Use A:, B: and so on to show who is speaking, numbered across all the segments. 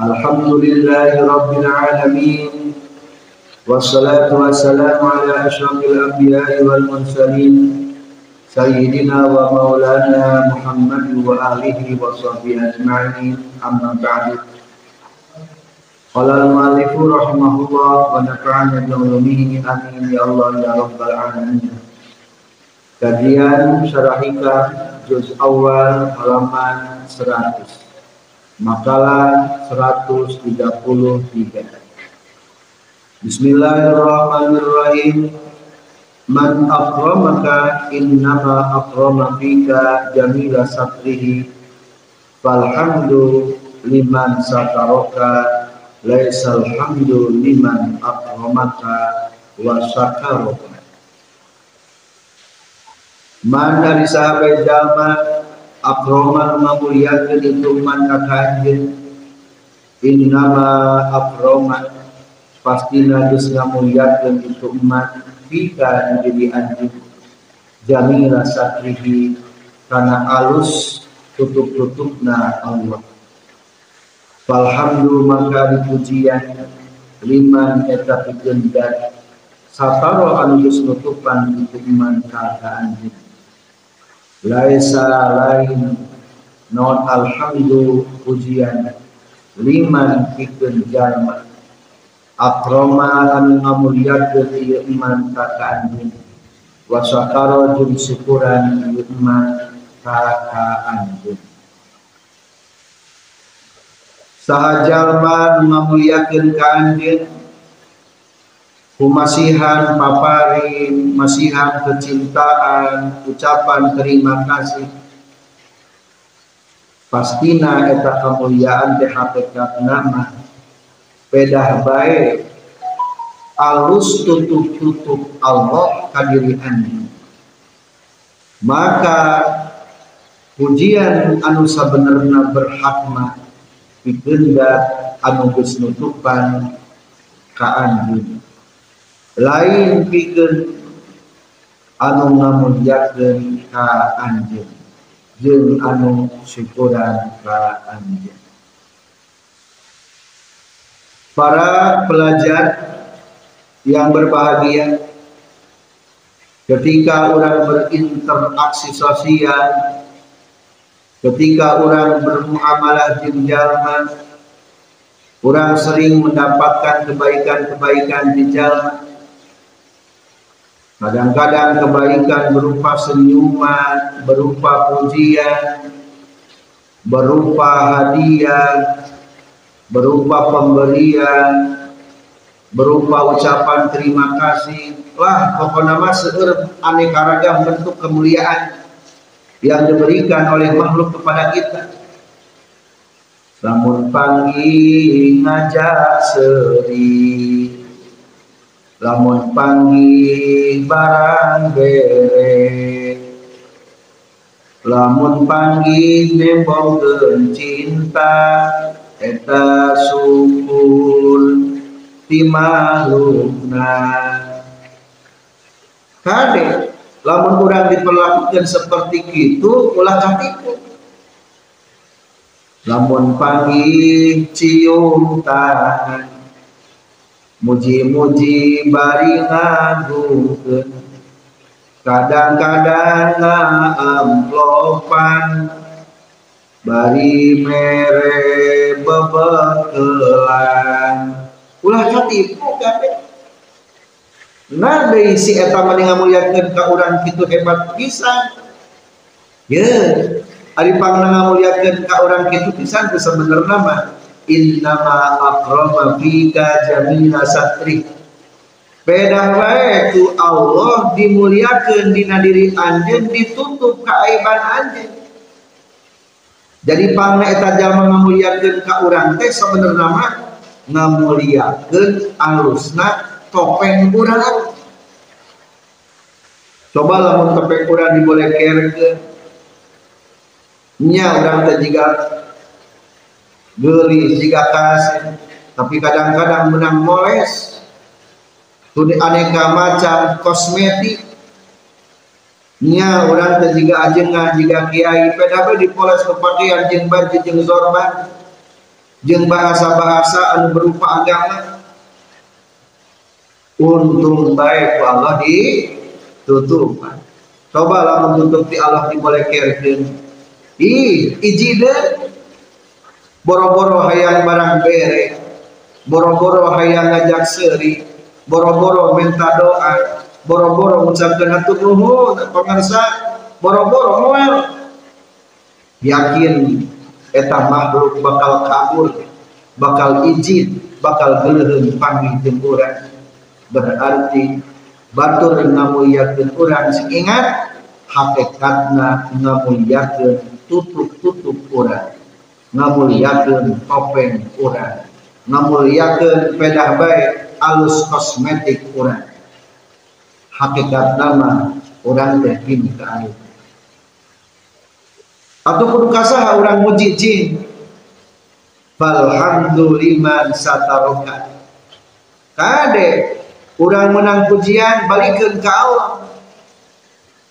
A: الحمد لله رب العالمين والصلاة والسلام على أشرف الأنبياء والمرسلين سيدنا ومولانا محمد وآله وصحبه أجمعين أما بعد قال المؤلف رحمه الله ونفعنا بعلومه آمين يا الله يا رب العالمين Kajian Syarah Juz Awal halaman 100 Makalah 133 Bismillahirrahmanirrahim. Man akramaka innama akrama fika jamila satrihi Falhamdu liman sakaraka Laisal hamdu liman akramaka wa sakaraka Man dari sahabat jalma akroman memuliakan itu man kakanjen Innama akroman pasti najis ngamuliakan itu man Fika menjadi anjing. Jamila satrihi karena alus tutup-tutupna Allah. Falhamdu maka dipujian liman eta pikeun sataro geus nutupan itu iman ka laisa lain non alhamdu pujian liman pikeun jalma akroma anu ngamuliakeun ieu iman ka anjeun wa syakara jeung syukuran ieu iman ka anjeun saha jalma ngamuliakeun ka anjeun Kumasihan paparin, masihan kecintaan, ucapan terima kasih. Pastina eta kemuliaan teh hakikat nama. Pedah baik alus tutup-tutup Allah kadiri andi. Maka pujian anu sabenerna berhak mah anu geus nutupan ka andi lain pikeun anu ngamuliakeun ka anjeun jeung anu syukuran ka anjeun para pelajar yang berbahagia ketika orang berinteraksi sosial ketika orang bermuamalah jeung jalma orang sering mendapatkan kebaikan-kebaikan di jalan Kadang-kadang kebaikan berupa senyuman, berupa pujian, berupa hadiah, berupa pemberian, berupa ucapan terima kasih. Lah, pokoknya mah seueur aneka ragam bentuk kemuliaan yang diberikan oleh makhluk kepada kita. Lamun panggi ngajak seri lamun panggil barang bere. Lamun panggil nembongkeun cinta eta sukul ti makhlukna kade lamun urang diperlakukan seperti itu ulah katipu lamun panggil cium tangan muji-muji bari ngagukeun kadang-kadang amplopan bari mere bebekelan ulah katipu kabeh nah dari si eta mani ngamuliakeun ka urang kitu hebat pisan. Ye ari pangna ngamuliakeun ka urang kitu pisan teu sebenarna mah innama akrama fika jamina satri. Beda wae tu Allah dimuliakeun dina diri anjeun ditutup keaiban anjeun jadi pangna eta jalma ngamuliakeun ka urang teh sabenerna mah ngamuliakeun alusna topeng urang coba lamun topeng urang dibolekerkeun nya urang teh jiga gelis jiga kasih tapi kadang-kadang menang moles. Tuni aneka macam kosmetik. Nya orang teh jiga ajengan jiga kiai. Pedape dipoles ke pakaian jeung baju jeung sorban jeung bahasa-bahasa anu berupa agama. Untung baik Allah ditutup. Coba lah menutup di Allah dibolekerkeun ih ijide boro-boro hayang barang bere. Boro-boro hayang ngajak seri. Boro-boro minta doa. Boro-boro mengucapkan hatur nuhun pemirsa. Boro-boro moel yakin eta makhluk bakal kabur bakal izin bakal geleheun panggih jeung berarti batur ngamuliakeun urang ingat hakikatna ngamuliakeun tutup-tutup urang ngamuliakeun topeng urang ngamuliakeun pedah baik alus kosmetik orang hakikat nama orang teh ke air. Ataupun kasah orang muji jin. Falhamduliman sataroka. Kade orang menang pujian balikin ke Allah.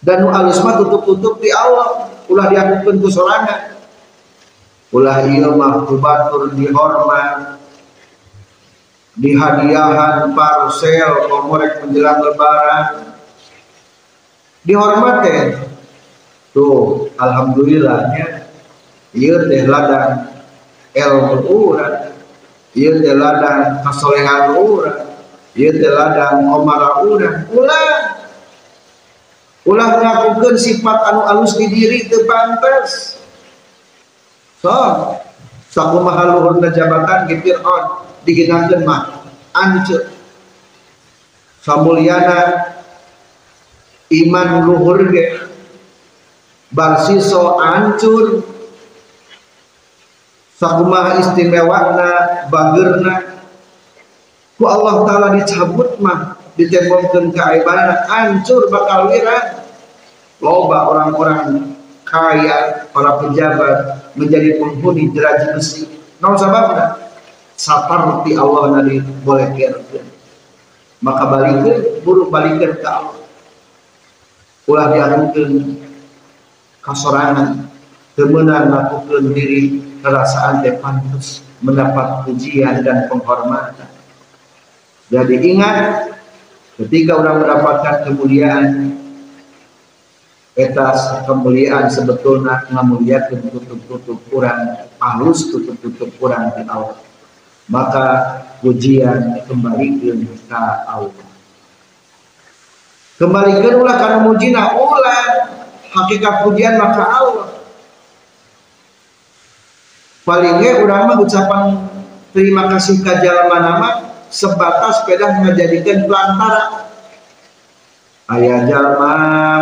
A: Dan nu alus mah tutup-tutup di Allah. Ulah diakukeun ku sorangan ulah ieu mah kubatur dihormat di hadiahan parcel komorek menjelang lebaran. Dihormatin tuh alhamdulillahnya iya teh ladang ilmu urang iya teh ladang kasolehan urang iya teh ladang omara urang. Ulah ulah ngakukeun sifat anu alus di diri teu pantes so sakumaha luhurna jabatan ge Fir'aun diginakeun mah. Ancur. Samulyana iman luhur ge. Barsiso ancur. Sakumaha istimewana bagerna. Ku Allah taala dicabut mah ditembongkeun ka ibadana ancur bakal wira. Loba orang-orang kaya para pejabat menjadi penghuni jerat besi. Naon sababna seperti Allah nadi boleh kira maka balikin buru balikin ke Allah. Ulah diakukan kasorangan temenan lakukan diri perasaan teh pantas mendapat pujian dan penghormatan. Jadi ingat ketika orang mendapatkan kemuliaan etas kemuliaan sebetulnya memuliakan tutup-tutup kurang halus tutup-tutup kurang di Allah. Maka pujian kembalikan ke Allah. Kembalikan ulah karena mujina ulah hakikat pujian maka Allah. Palingnya orang mah ucapan terima kasih ke jalan nama sebatas sepeda menjadikan pelantara ayah jalma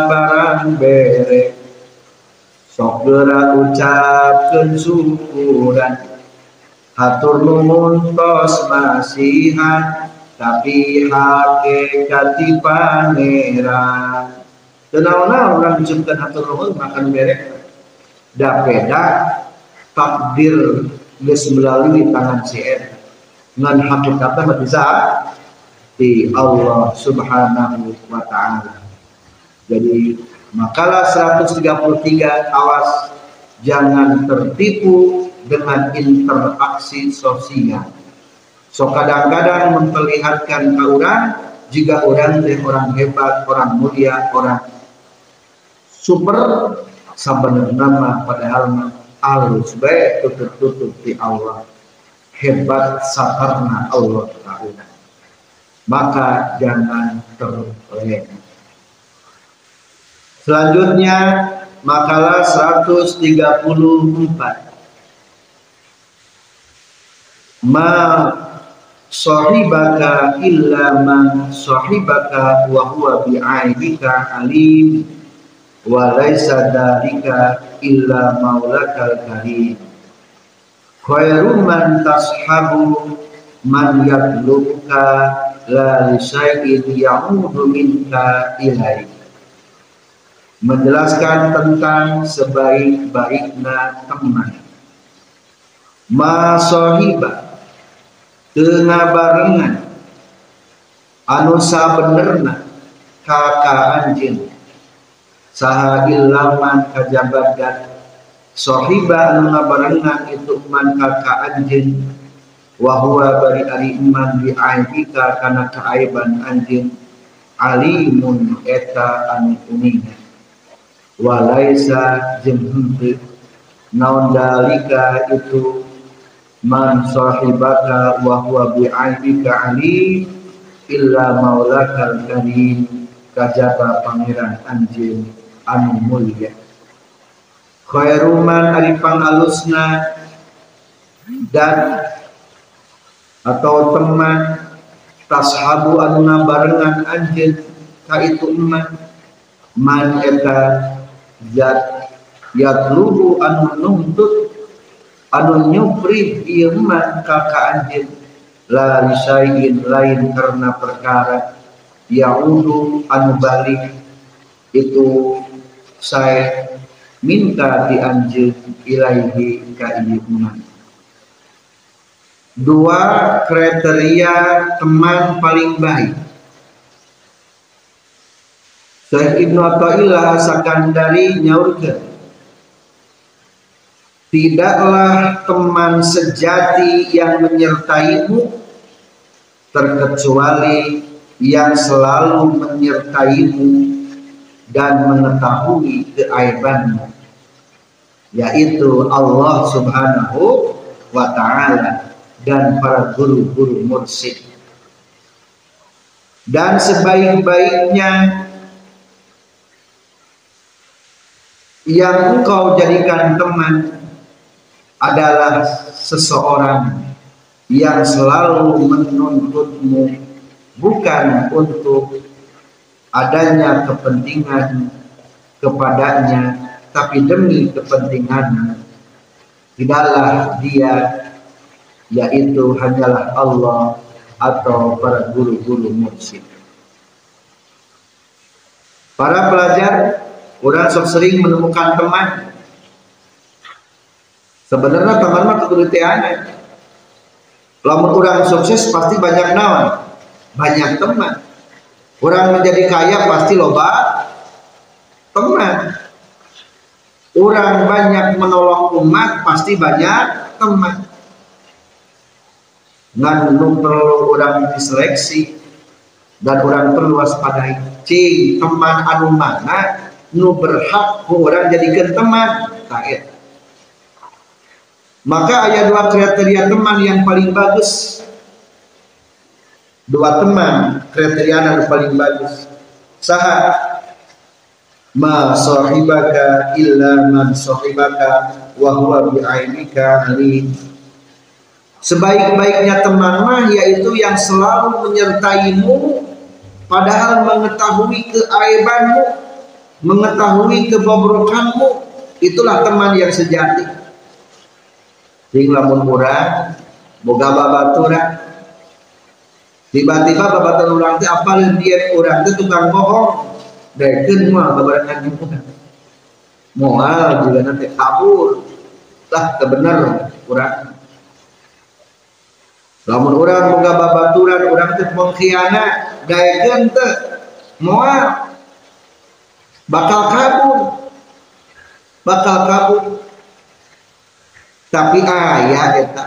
A: barang bere. Sok gerak ucapkan syukuran. Hatur nuhun tos masihan tapi hakikat di pangeran. Tenang orang diciptakan hatur nuhun makan merek da beda takdir geus melalui tangan si ngan hakikatnya bisa di Allah Subhanahu wa taala. Jadi makalah 133 awas jangan tertipu dengan interaksi sosial. So kadang-kadang memperlihatkan ke jika orang dan orang hebat, orang mulia, orang super sabar nama padahal alus baik tutup-tutup di Allah hebat sabarna Allah Ta'ala maka jangan terlena selanjutnya makalah 134 ma sahibaka illa man sahibaka wa huwa bi'aibika alim wa laisa dalika illa maulakal karim. Khairu man tashabu man yatluka la li syai'in ya'udu minka ilaih menjelaskan tentang sebaik-baiknya teman. Ma sahiba tengah barengan anu sabenerna kakak anjing saha ilaman kajabagat sohiba anu itu man kakak anjing wahwa bari ari iman di aibika kana keaiban anjing alimun eta anu uninga walaisa jeung henteu. Naon dalika itu? Man sahibaka wa huwa bi aibika alim illa maulakal karim kajaba pangeran anjing anu mulia. Khairuman ari pangalusna dan atau teman tashabu anu barengan anjing ka itu eman man eta zat yatlubu anu nuntut anu nyupri ieu man ka anjing. La lisain lain karena perkara yaudu anu balik. Itu saya minta dianjur ilaihi ka iman dua kriteria teman paling baik. Syekh Ibnu Athaillah Sakandari nyaurkeun Tidaklah teman sejati yang menyertaimu terkecuali yang selalu menyertaimu dan mengetahui keaibanmu yaitu Allah Subhanahu wa taala dan para guru-guru mursyid. Dan sebaik-baiknya yang engkau jadikan teman adalah seseorang yang selalu menuntutmu bukan untuk adanya kepentingan kepadanya tapi demi kepentingan tidaklah dia yaitu hanyalah Allah atau para guru-guru mursyid para pelajar orang sering menemukan teman. Sebenarnya teman mah aneh lamun orang sukses pasti banyak naon? Banyak teman. Orang menjadi kaya pasti loba teman. Orang banyak menolong umat pasti banyak teman ngan perlu orang diseleksi dan orang perlu waspadai cing teman anu mana nu berhak orang jadikan teman tak maka ada dua kriteria teman yang paling bagus. Dua teman kriteria yang paling bagus. Saha ma sahibaka illa man sahibaka wa huwa bi'ainika alim. Sebaik-baiknya teman mah yaitu yang selalu menyertaimu padahal mengetahui keaibanmu, mengetahui kebobrokanmu, itulah teman yang sejati. Ting lamun urang boga babaturan tiba-tiba babaturan urang teh apal dia urang teh tukang bohong. Daekeun moal babarengan urang moal juga nanti kabur. Lah kebenar urang lamun urang boga babaturan urang teh mengkhianat daekeun teh moal bakal kabur. Bakal kabur. Tapi ayah eta.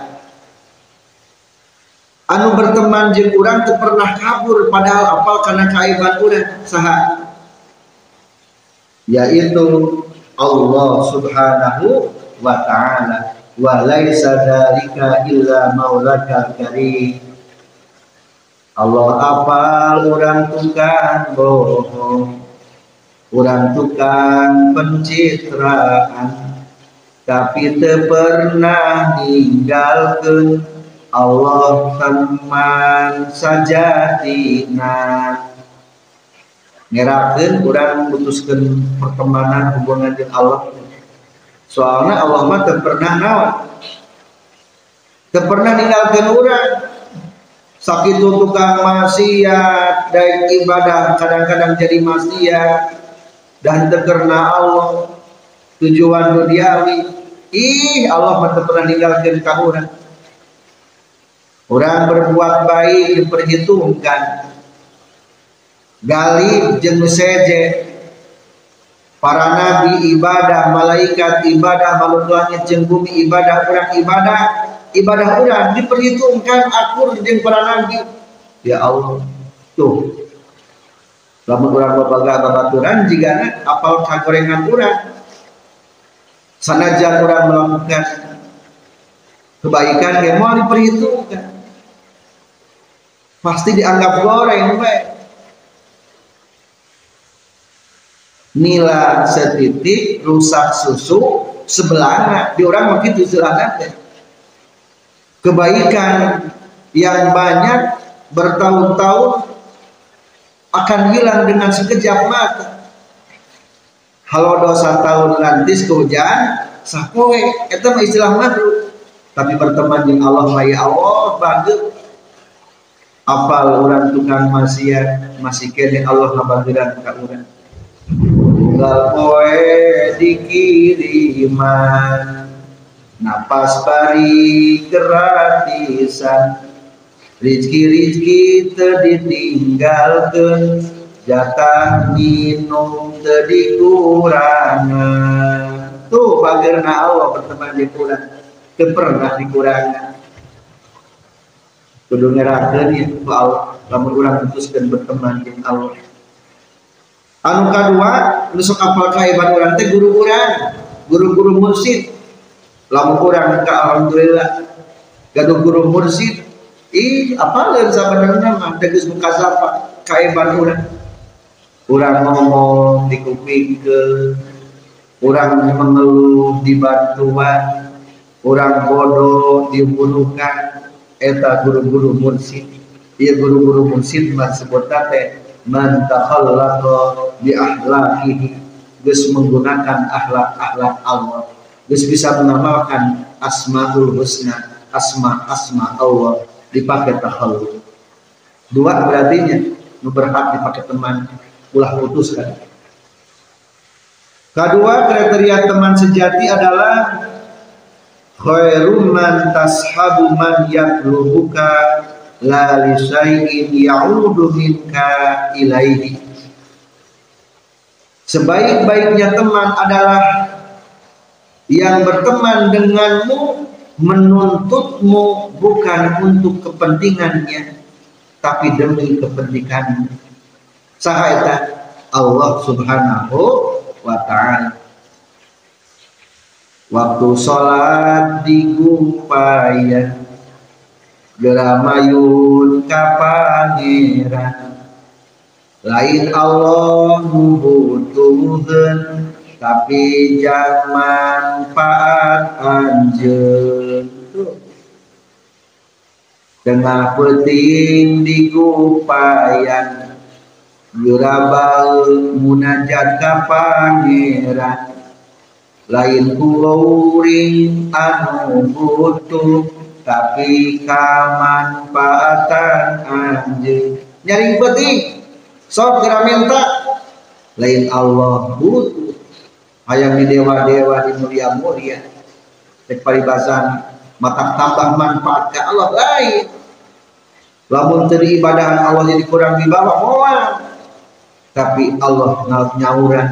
A: Anu berteman jeung urang teu pernah kabur padahal apal karena kaiban urang saha? Yaitu Allah Subhanahu wa taala wa laisa dzalika illa maulaka karim. Allah apal orang tukang bohong orang tukang pencitraan. Tapi tak pernah ninggalkan Allah teman sajatina. Ngerakeun kurang memutuskan pertemanan hubungan dengan Allah soalnya Allah mah pernah nawan pernah ninggalkan orang sakit tukang maksiat dan ibadah kadang-kadang jadi maksiat. Dan terkena Allah. Tujuan duniawi ih Allah mah pernah ninggalkan kau orang. Orang berbuat baik diperhitungkan. Galib jeung seje para nabi ibadah malaikat ibadah makhluk langit jeung bumi ibadah orang ibadah ibadah orang diperhitungkan akur jeung para nabi. Ya Allah tuh. Lamun urang babaga babaturan jika apal kagorengan urang sanajan orang melakukan kebaikan yang mau diperhitungkan. Pasti dianggap goreng baik nila setitik rusak susu sebelahnya. Di orang begitu sebelahnya. Kebaikan yang banyak bertahun-tahun akan hilang dengan sekejap mata. Kalau dosa tahun nanti hujan sapoe itu istilah makhluk. Tapi berteman dengan Allah ya Allah bangga. Apal orang tukang maksiat masih kene Allah ngabagiran ka urang tunggal poe dikiriman napas bari gratisan rizki-rizki terditinggalkan jatah minum terdikurangan tuh bagerna Allah berteman di pulang pernah dikurangan kudu ngerakeun ya Allah. Lamun urang putuskeun berteman dengan Allah anu kedua nusuk apal kaiban orang teh guru orang guru-guru mursid. Lamun orang ka alhamdulillah gaduh guru mursid ih apa lain sabenerna mah tegas muka sapa kaiban orang orang ngomong ke orang mengeluh di bantuan orang bodoh dibunuhkan. Eta guru-guru mursid iya guru-guru mursid mah sebut teh man takhallaqa bi ahlakihi geus menggunakan akhlak-akhlak Allah. Geus bisa mengamalkan asmaul husna asma-asma Allah dipakai takhalluk dua berarti nu berhak dipakai teman ulah putus kan kedua kriteria teman sejati adalah khairum man tashabu man yatlubuka la li syai'in ya'udu minka ilaihi. Sebaik-baiknya teman adalah yang berteman denganmu menuntutmu bukan untuk kepentingannya tapi demi kepentinganmu. Sahaya Allah subhanahu wa ta'ala. Waktu sholat digupayan geramayun kapangeran. Lain Allah butuhkan tapi jangan manfaat anjen tengah peting digupayan gerabal munajat ka pangeran lain kuring anu butuh tapi kamanfaatan anjing. Nyari peti sok kira minta. Lain Allah butuh ayam di dewa-dewa di mulia-mulia. Cek paribasan mata tambah manfaat ke Allah lain lamun tadi ibadah Allah jadi kurang di bawah moal tapi Allah nyauran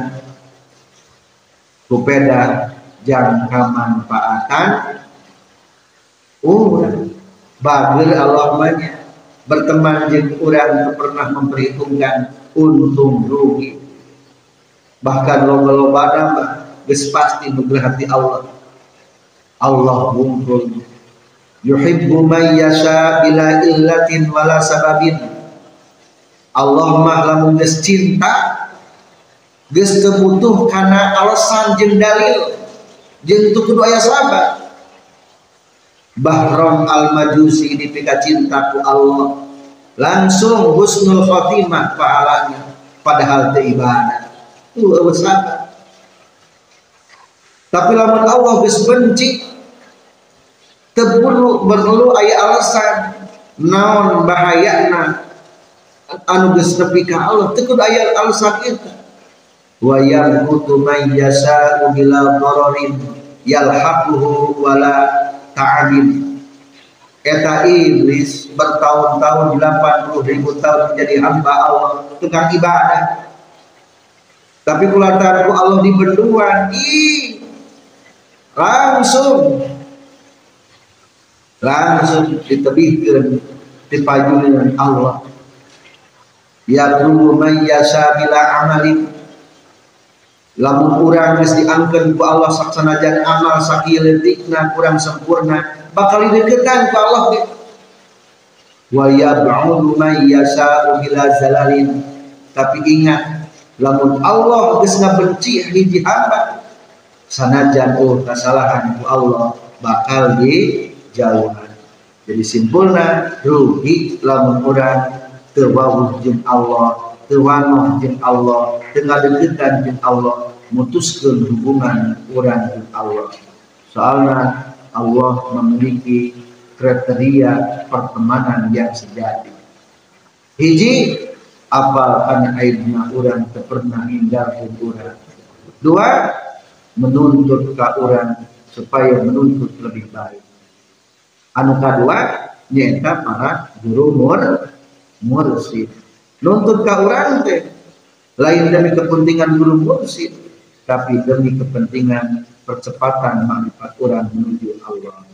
A: kupeda jangka manfaatan orang bagir Allah banyak berteman dengan orang pernah memperhitungkan untung rugi. Bahkan loba-loba nama geus pasti hati Allah. Allah wungkul yuhibbu man yasha bila illatin wala sababin. Allah mah lamun cinta geus kebutuh karena alasan jeung dalil. Jeung kudu aya sabab Bahram al-Majusi dipika cintaku Allah. Langsung husnul khotimah pahalanya padahal teu ibadah. Tuh sabar tapi lamun Allah geus benci tebulu perlu aya alasan. Naon bahayana? Anu geus ka Allah teu kudu aya alasan itu wa yamkutu may yasa'u bila dararin wala ta'adim eta iblis bertahun-tahun 80 ribu tahun menjadi hamba Allah tukang ibadah. Tapi kulantaran Allah dibenduan ih langsung. Langsung ditebihkan dipajulkan Allah. Ya dulu mayyasa bila amalin lamun kurang geus diangkeun ku Allah saksanajan amal sakieu leutikna kurang sempurna bakal dideketan ku Allah. Wa yab'udu man yasha'u bila zalalin. Tapi ingat lamun Allah geus ngabenci hiji hamba sanajan oh kesalahan ku Allah bakal dijauhan jadi simpulna rugi lamun urang teu Allah teu jeung Allah teu ngadeukeutan jeung Allah mutuskeun hubungan urang jeung Allah soalnya Allah memiliki kriteria pertemanan yang sejati hiji apal kana aibna urang teu pernah ninggalkeun urang dua menuntut ke orang supaya menuntut lebih baik. Anu kedua nyata para guru mur mursid. Nuntut ke orang teh lain demi kepentingan guru mursid, tapi demi kepentingan percepatan makrifat orang menuju Allah.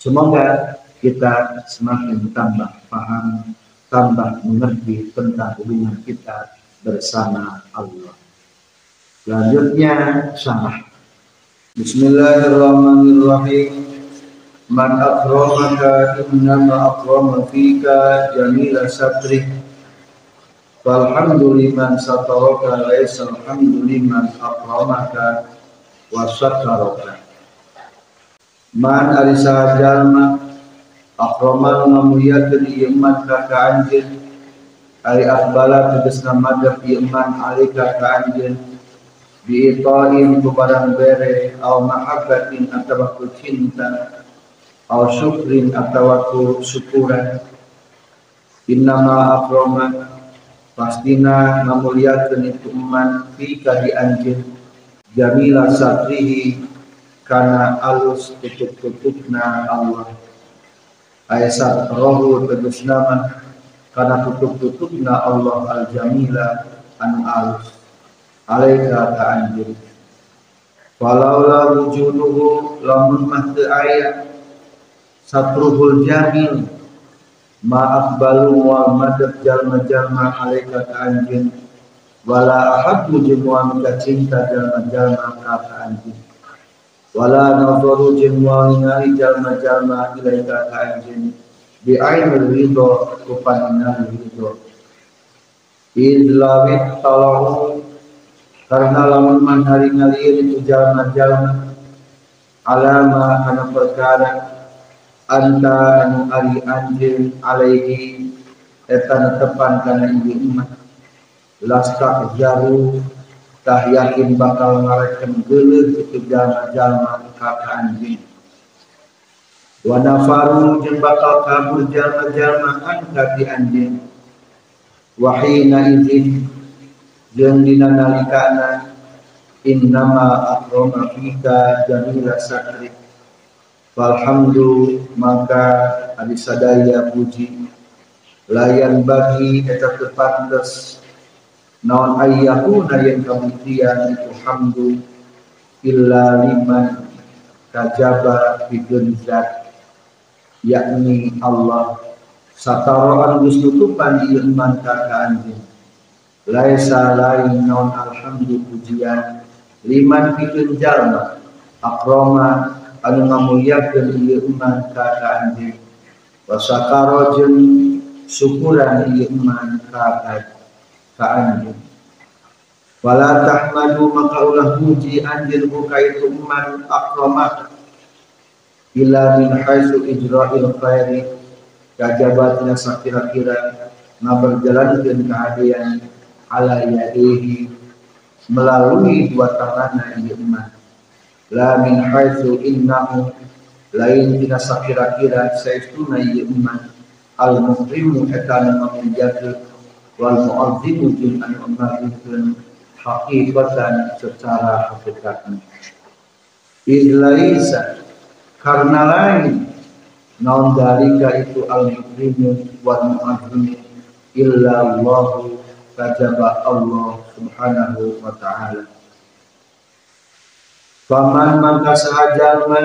A: Semoga kita semakin tambah paham, tambah mengerti tentang hubungan kita bersama Allah. Selanjutnya syarah. Bismillahirrahmanirrahim. Man akramaka innama akrama fika jamila Falhamduliman sataraka laisa alhamduliman akramaka wa sataraka. Man arisa jalma akraman ngamuliakeun ieu man ka anjeun ari akbala tegasna madhab ieu man alika ka anjeun biitain ku barang bere au mahabbatin atau ku cinta. Au syukrin atau ku syukuran. Innama akroma pastina ngamuliakeun itu iman fi di anjeun jamila satrihi kana alus tutup-tutupna Allah. Ayat rohu tegus nama. Karena tutup-tutupna Allah al-jamila anu alus. Alaika ka anjir walaula wujuduhu lamun mah teu aya satruhul jamil ma aqbalu wa madad jalma-jalma alaika ka anjir wala ahabbu jeung minta cinta jalma-jalma ka ka anjir wala nazaru jeung ningali jalma-jalma ilaika ka anjir bi ainil ridho ku panina ridho. Idlawit talahu karena lamun man hari ngalir itu jalma-jalma alama kana perkara anta anu ari anjeun alaihi eta tepan kana ieu umat lasta jaru tah yakin bakal ngarekeun geuleuh itu jalma-jalma ka anjeun wa nafaru jeung bakal kabur jalma-jalma an ka di anjeun wahina izin jeung dina nalikana innama akrama fika jamila sakri Walhamdu maka adi sadaya puji. Layan bagi eta tepantes naon ayyakuna yang kemudian itu hamdu illa liman kajaba bikin zat. Yakni Allah. Sataroan gus tutupan iman kakak anjing laisa lain non alhamdu pujian. Liman pikeun jalma akroma anu ngamuliakeun ieu iman ka anjeun wa sakara jeung syukuran ieu iman ka ka anjeun wala tahmadu maka ulah puji anjeun buka itu iman akroma ila min haitsu ijra'il khairi kajabatna sakira-kira ngaberjalankeun kehadiran ala yadihi melalui dua tangan ieu iman la min haitsu innahu lain tina sakira-kira saestuna ieu iman al muslimu eta nu ngamuliakeun wal mu'azzimu jeung anu ngagungkeun hakikatan secara hakikatna idlaisa karena lain naon dalika itu al muslimu wal mu'azzimu illa Allah kajaba Allah subhanahu wa ta'ala Faman maka sahajalman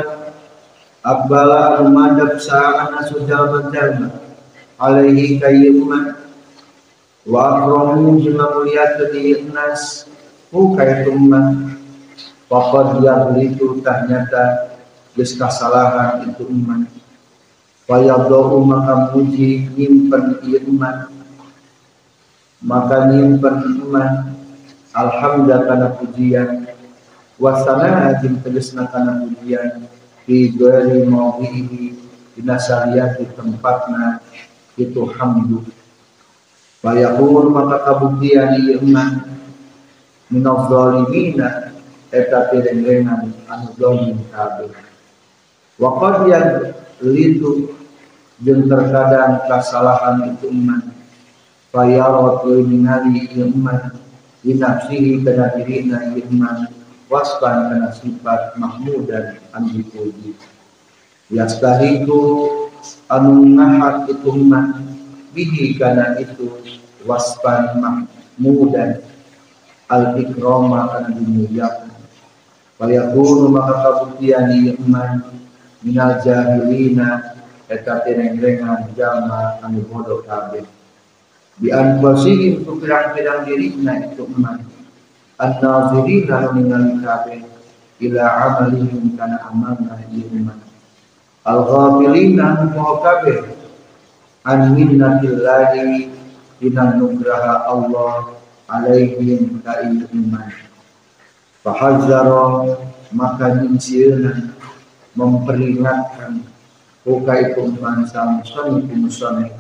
A: Abbala anu madab sa'ana sujalman jalma Alaihi kayyuman Wa akramu jima muliat di nas. Hu kayyuman Fakad yaglitu tahnyata Ges kasalahan itu iman Fayabdohu maka muji nyimpen iman Maka nyimpen iman Alhamdulillah karena pujian wasana ajin tegesna kana pujian fi ghairi mawdihi di tempatna itu hamdu. Fayaqul maka kabuktian iman minaz zalimina eta pirengrengan anu zalim kabeh. Wa qad litu jeung terkadang kesalahan itu iman. Fayarat ningali ieu iman dinafsihi kana dirina ieu iman waspan karena sifat mahmud dan anu dipuji yastahiku anu nahat itu mah bihi karena itu waspan mahmud dan al ikrama kana dimuliakan Fayakunu maka kabuktian iman. Minal jahilina eta tenengrengan jama anu bodoh kabeh. Bi anfusihim tu pirang-pirang itu iman an-nazirin lalu ningali kabeh ila amalihim kana amalna iman al-ghafilin anu moho kabeh an minnatillahi dina nugraha Allah alaihim ka iman fahazzara maka nincieuna memperingatkan Buka itu mansa musani musani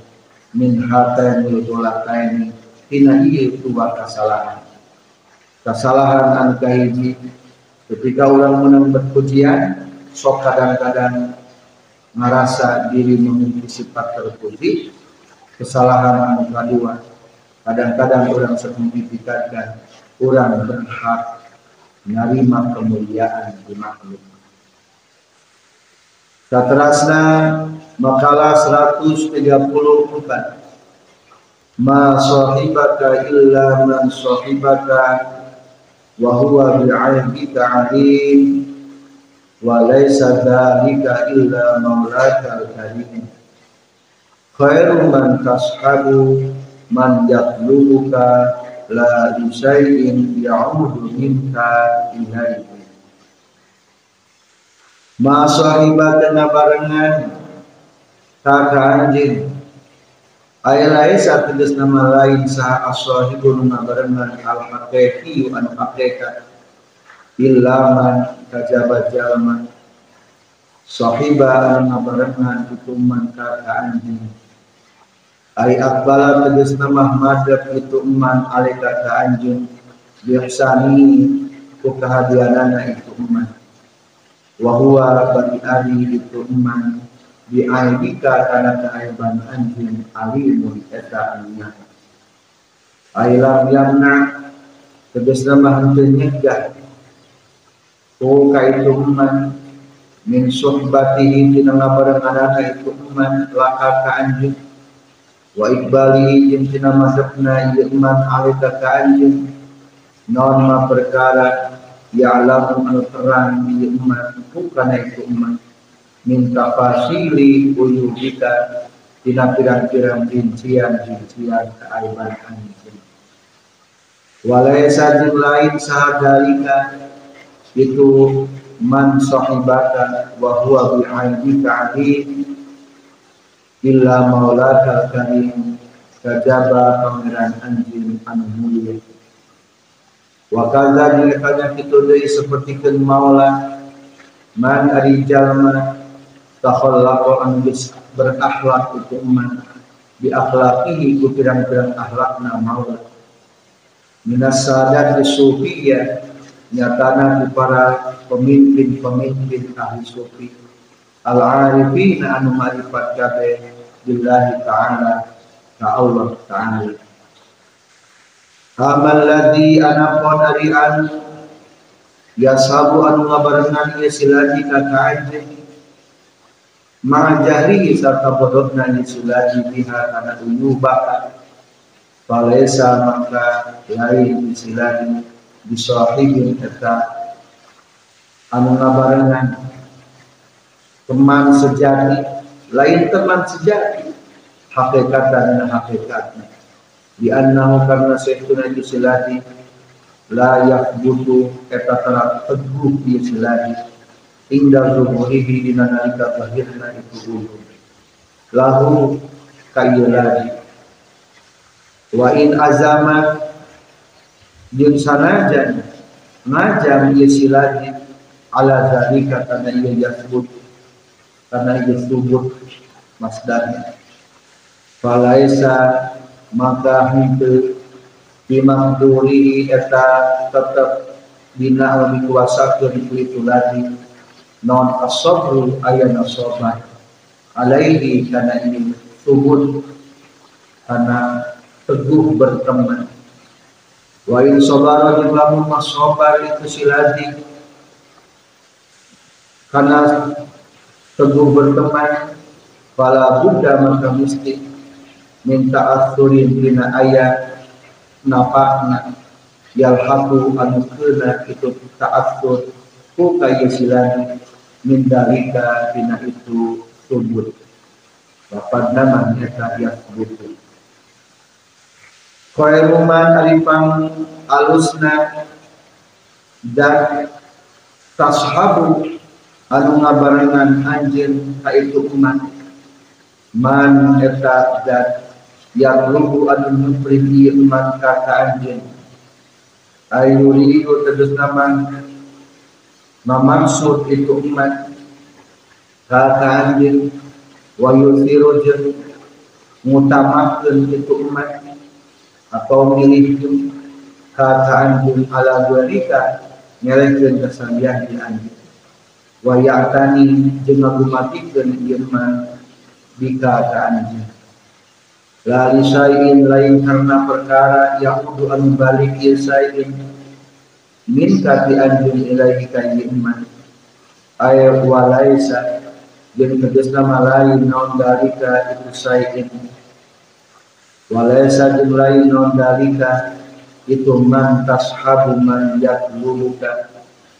A: min hataini dolataini tina iya dua kesalahan kesalahan anu kahiji ketika orang menang berpujian sok kadang-kadang ngerasa diri memiliki sifat terpuji kesalahan anu kedua kadang-kadang orang sertifikatkan orang berhak menerima kemuliaan di makhluk. Satrasna makalah 134 Ma sahibaka illa man sahibaka wa huwa bil aibika alim wa laysa dhalika illa maulaka karim khairu man tashabu man yaqlubuka la yusayyin ya'udu minka ilaihi ma sahibaka barengan kaka anjing Ayat lain saat tegas nama lain sah aswahibu nuna barengan al haqiqi anu haqiqat ilaman kajabat jalman sahiba anu barengan itu man kata anjing Ari akbala tegas nama madab itu man kata anjing biasani ku kehadianana itu man. Wahua bagi ari itu man di aibika karena keaiban anjing alimun eta anna ailam yamna tegasna mah henteu nyegah. Ku kaituman min suhbatihi tina ngabarenganana itu iman laka ka anjing wa iqbalihi jeung tina masepna ieu iman alika ka anjing non ma perkara ya'lamu anu terang ieu iman ku kana itu iman minta fasili uyubika tina pirang-pirang rincian-rincian keaiban anjing. Walaysa jeung lain sahadalika itu man sahibaka wa huwa bi aibika illa maulaka karim kajaba pangeran anjing anu mulia. Wa kadza jeung kitu deui sapertikeun maula man ari jalma takhallaqa an berakhlak itu iman. Bi akhlaqihi ku pirang-pirang akhlakna maula minas sadat sufiyah nyatana di para pemimpin-pemimpin ahli sufi. Al-arifin anu marifat kabeh billahi ta'ala ka Allah ta'ala. Amal ladzi anapon arian ya sabu anu ngabarengan ieu siladi ka kaanje ma'ajahri sarta bodotna ni siladi biha kana uyubah Falaisa maka lain siladi bisahibin eta anu ngabarengan teman sejati lain teman sejati hakikat dan hakikatnya. Di annahu karena sayyiduna yusilati la yakbutu eta telah teguh yusilati inda zuhurihi dina nalika lahirna itu lahu kayyuladi wa in azama jeung sanajan ngajam ieu ala zalika karena ieu yasbut karena ieu subut masdarnya. Falaisa maka henteu bimangduri eta tetep dina lebih kuasa ke itu lagi non asobru ayana sobat alaihi karena ini subut karena teguh berteman. Wa in sabara jumlamun masobar itu silati karena teguh berteman fala buddha maka mesti minta asurin dina ayat napakna yalhaqu anu kena itu ta'assur ku kaya silani min dalika dina itu subut Bapak nama nyata yasbutu Khairuman alipang alusna dan tashabu anu ngabarengan anjir ka itu umat man eta dan yang lugu anu nupriti umat ka anjir. Ayuri itu terus nama mamaksud itu umat. Ka anjir wa yusiru jeung mutamakeun itu umat. Atau milih kata anjing ala dualika nyelekeun kesalian di anjing wa ya'tani jeung ngagumatikeun ieu mah bika ka anjing la lisain lain karena perkara yang anu balik ieu sain min kati anjing ilahi ka ieu mah aya walaisa jeung tegasna lain naon dalika itu sain walaysa jumlahi non dalika itu man tashabu man yatluluka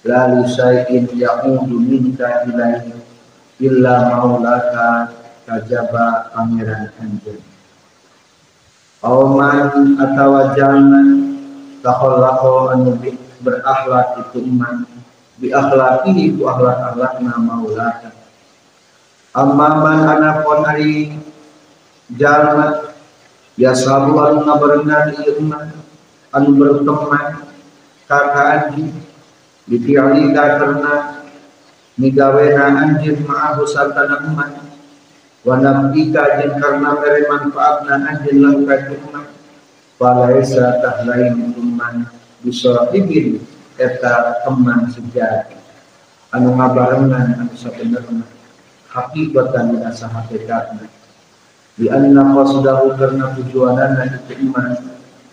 A: la li syai'in ya'udu minka ilaihi illa maulaka kajaba pangeran anjir Auman atawa jalan takhallaqa anu berakhlak itu iman. Bi akhlaqihi ku akhlak akhlakna maulaka amman anapun hari jalan Ya sabu anu ngabarengan ieu iman anu berteman kaka anjing dipialika karena migawena anjing ma'ahu sartana umat. Wa nabdika jeung karena mere manfaatna anjing lahu ka umat falaisa tahlain uman bisahibin eta teman sejati. Anu ngabarengan anu sabenerna. Hakikatan dina sahakikatna di anna qasdahu karena tujuanana itu iman.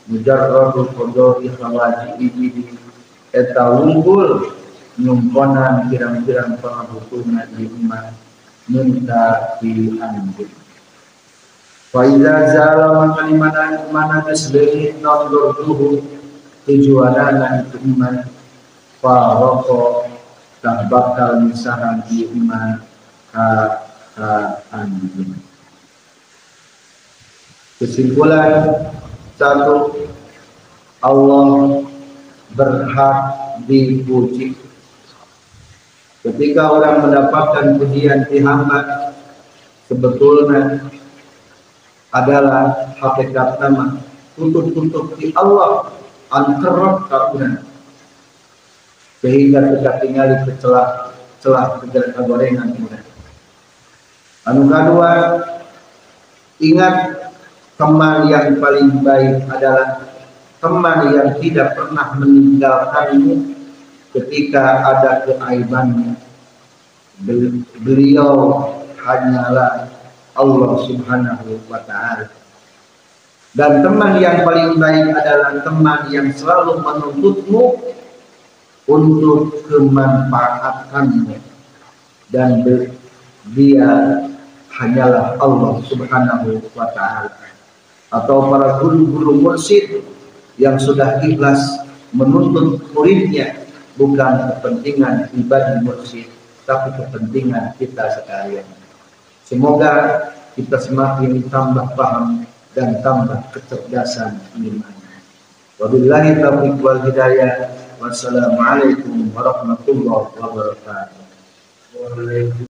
A: Mujarradul qadari khawajibi eta unggul nyumponan pirang-pirang pangabutuhna di iman. Minta di anjing Fa idza zala maka mana geslehi non durduhu tujuanana itu iman fa roko tak bakal misahan di iman ka ka anjing Kesimpulan satu Allah berhak dipuji. Ketika orang mendapatkan pujian di hamba sebetulnya adalah hakikat nama tutup-tutup di Allah antarab kauna sehingga kita tinggal di celah celah kegorengan Anu kedua ingat Teman yang paling baik adalah teman yang tidak pernah meninggalkanmu ketika ada keaibannya. Beliau hanyalah Allah subhanahu wa ta'ala dan teman yang paling baik adalah teman yang selalu menuntutmu untuk kemanfaatanmu dan dia hanyalah Allah subhanahu wa ta'ala. Atau para guru-guru mursyid yang sudah ikhlas menuntut muridnya bukan kepentingan pribadi mursyid tapi kepentingan kita sekalian. Semoga kita semakin tambah paham dan tambah kecerdasan iman. Wabillahi taufiq wal hidayah. Wassalamualaikum warahmatullahi wabarakatuh.